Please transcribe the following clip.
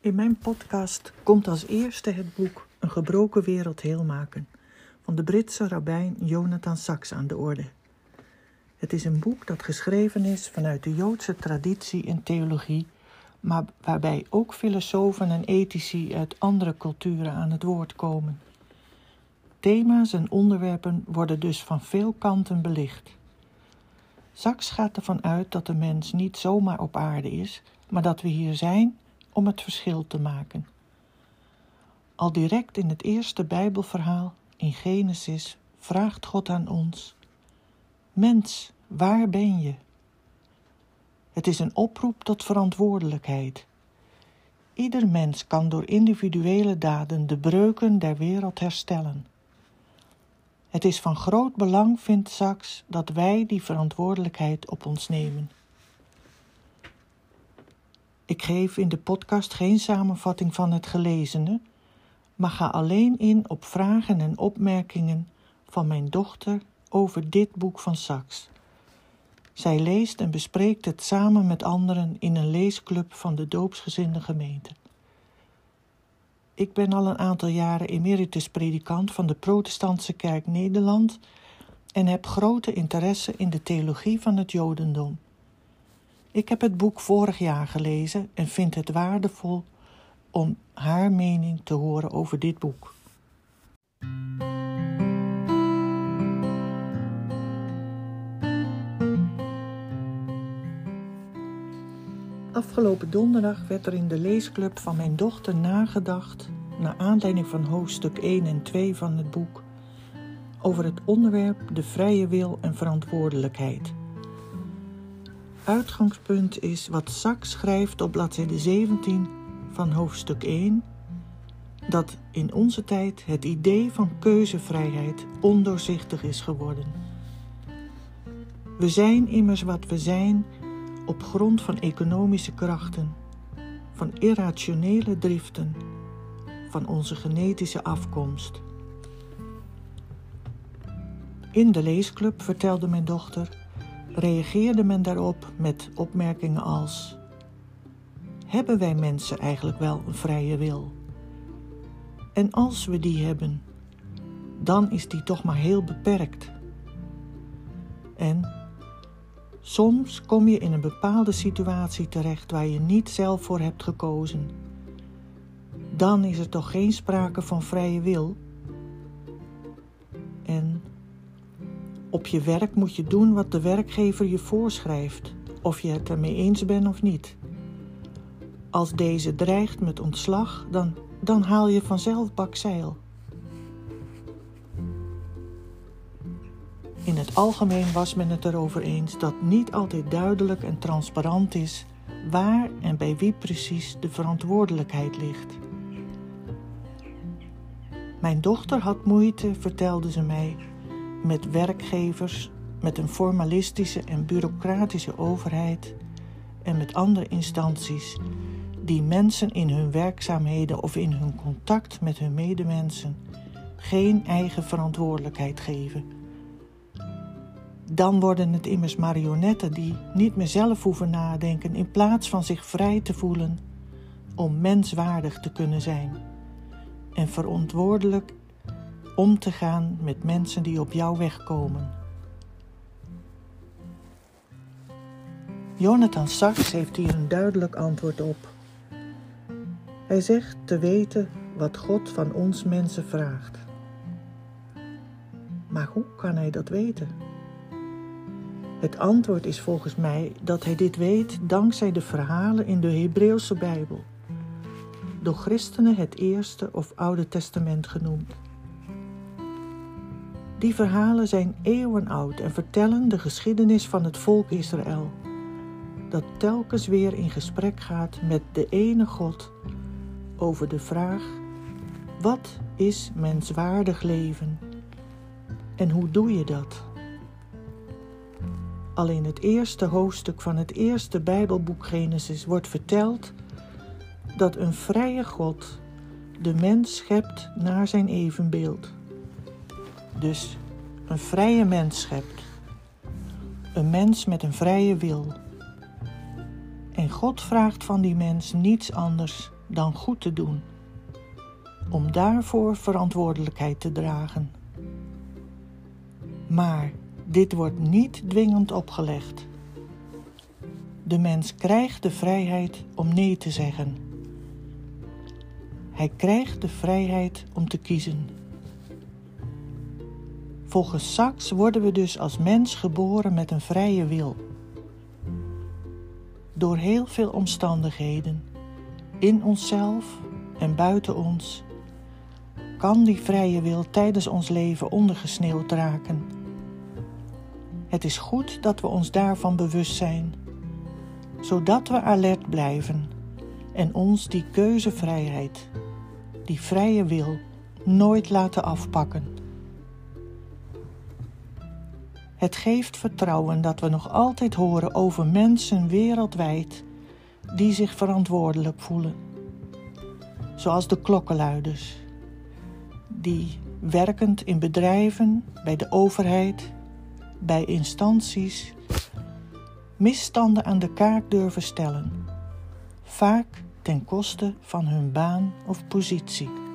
In mijn podcast komt als eerste het boek Een gebroken wereld heel maken van de Britse rabbijn Jonathan Sachs aan de orde. Het is een boek dat geschreven is vanuit de Joodse traditie en theologie, maar waarbij ook filosofen en ethici uit andere culturen aan het woord komen. Thema's en onderwerpen worden dus van veel kanten belicht. Sachs gaat ervan uit dat de mens niet zomaar op aarde is, maar dat we hier zijn om het verschil te maken. Al direct in het eerste Bijbelverhaal, in Genesis, vraagt God aan ons: Mens, waar ben je? Het is een oproep tot verantwoordelijkheid. Ieder mens kan door individuele daden de breuken der wereld herstellen. Het is van groot belang, vindt Sachs, dat wij die verantwoordelijkheid op ons nemen. Ik geef in de podcast geen samenvatting van het gelezene, maar ga alleen in op vragen en opmerkingen van mijn dochter over dit boek van Sachs. Zij leest en bespreekt het samen met anderen in een leesclub van de doopsgezinde gemeente. Ik ben al een aantal jaren emeritus predikant van de Protestantse Kerk Nederland en heb grote interesse in de theologie van het Jodendom. Ik heb het boek vorig jaar gelezen en vind het waardevol om haar mening te horen over dit boek. Afgelopen donderdag werd er in de leesclub van mijn dochter nagedacht, naar aanleiding van hoofdstuk 1 en 2 van het boek, over het onderwerp de vrije wil en verantwoordelijkheid. Uitgangspunt is wat Sachs schrijft op bladzijde 17 van hoofdstuk 1, dat in onze tijd het idee van keuzevrijheid ondoorzichtig is geworden. We zijn immers wat we zijn op grond van economische krachten, van irrationele driften, van onze genetische afkomst. In de leesclub vertelde mijn dochter, reageerde men daarop met opmerkingen als: Hebben wij mensen eigenlijk wel een vrije wil? En als we die hebben, dan is die toch maar heel beperkt. En Soms kom je in een bepaalde situatie terecht waar je niet zelf voor hebt gekozen. Dan is er toch geen sprake van vrije wil. Je werk moet je doen wat de werkgever je voorschrijft, of je het ermee eens bent of niet. Als deze dreigt met ontslag, dan, dan haal je vanzelf bakzeil. In het algemeen was men het erover eens dat niet altijd duidelijk en transparant is waar en bij wie precies de verantwoordelijkheid ligt. Mijn dochter had moeite, vertelde ze mij, met werkgevers, met een formalistische en bureaucratische overheid en met andere instanties die mensen in hun werkzaamheden of in hun contact met hun medemensen geen eigen verantwoordelijkheid geven. Dan worden het immers marionetten die niet meer zelf hoeven nadenken in plaats van zich vrij te voelen om menswaardig te kunnen zijn en verantwoordelijk om te gaan met mensen die op jouw weg komen. Jonathan Sachs heeft hier een duidelijk antwoord op. Hij zegt te weten wat God van ons mensen vraagt. Maar hoe kan hij dat weten? Het antwoord is volgens mij dat hij dit weet dankzij de verhalen in de Hebreeuwse Bijbel, door christenen het Eerste of Oude Testament genoemd. Die verhalen zijn eeuwen oud en vertellen de geschiedenis van het volk Israël, dat telkens weer in gesprek gaat met de ene God over de vraag: wat is menswaardig leven en hoe doe je dat? Al in het eerste hoofdstuk van het eerste Bijbelboek Genesis wordt verteld dat een vrije God de mens schept naar zijn evenbeeld. Dus een vrije mens schept. Een mens met een vrije wil. En God vraagt van die mens niets anders dan goed te doen, om daarvoor verantwoordelijkheid te dragen. Maar dit wordt niet dwingend opgelegd. De mens krijgt de vrijheid om nee te zeggen. Hij krijgt de vrijheid om te kiezen. Volgens Sachs worden we dus als mens geboren met een vrije wil. Door heel veel omstandigheden, in onszelf en buiten ons, kan die vrije wil tijdens ons leven ondergesneeuwd raken. Het is goed dat we ons daarvan bewust zijn, zodat we alert blijven en ons die keuzevrijheid, die vrije wil, nooit laten afpakken. Het geeft vertrouwen dat we nog altijd horen over mensen wereldwijd die zich verantwoordelijk voelen. Zoals de klokkenluiders, die werkend in bedrijven, bij de overheid, bij instanties, misstanden aan de kaak durven stellen, vaak ten koste van hun baan of positie.